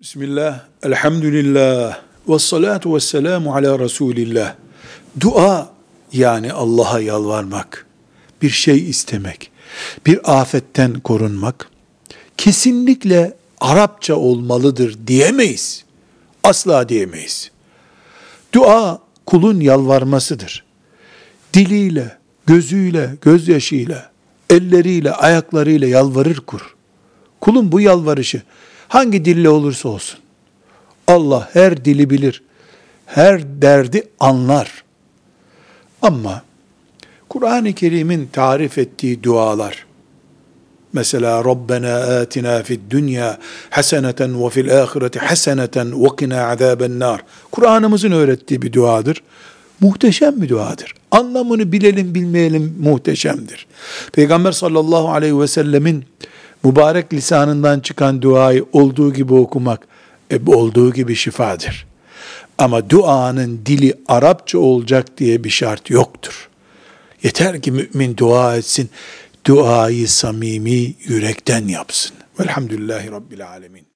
Bismillah, elhamdülillah, ve salatu ve selamu ala Resulillah. Dua yani Allah'a yalvarmak, bir şey istemek, bir afetten korunmak, kesinlikle Arapça olmalıdır diyemeyiz. Asla diyemeyiz. Dua kulun yalvarmasıdır. Diliyle, gözüyle, gözyaşıyla, elleriyle, ayaklarıyla yalvarır kur. Kulun bu yalvarışı hangi dille olursa olsun. Allah her dili bilir. Her derdi anlar. Ama Kur'an-ı Kerim'in tarif ettiği dualar, mesela Rabbena atina fid dünya haseneten ve fil ahireti haseneten ve qina azaben nar. Kur'an'ımızın öğrettiği bir duadır. Muhteşem bir duadır. Anlamını bilelim bilmeyelim muhteşemdir. Peygamber sallallahu aleyhi ve sellemin mübarek lisanından çıkan duayı olduğu gibi okumak e, olduğu gibi şifadır. Ama duanın dili Arapça olacak diye bir şart yoktur. Yeter ki mümin dua etsin, duayı samimi yürekten yapsın. Velhamdülillahi Rabbil Alemin.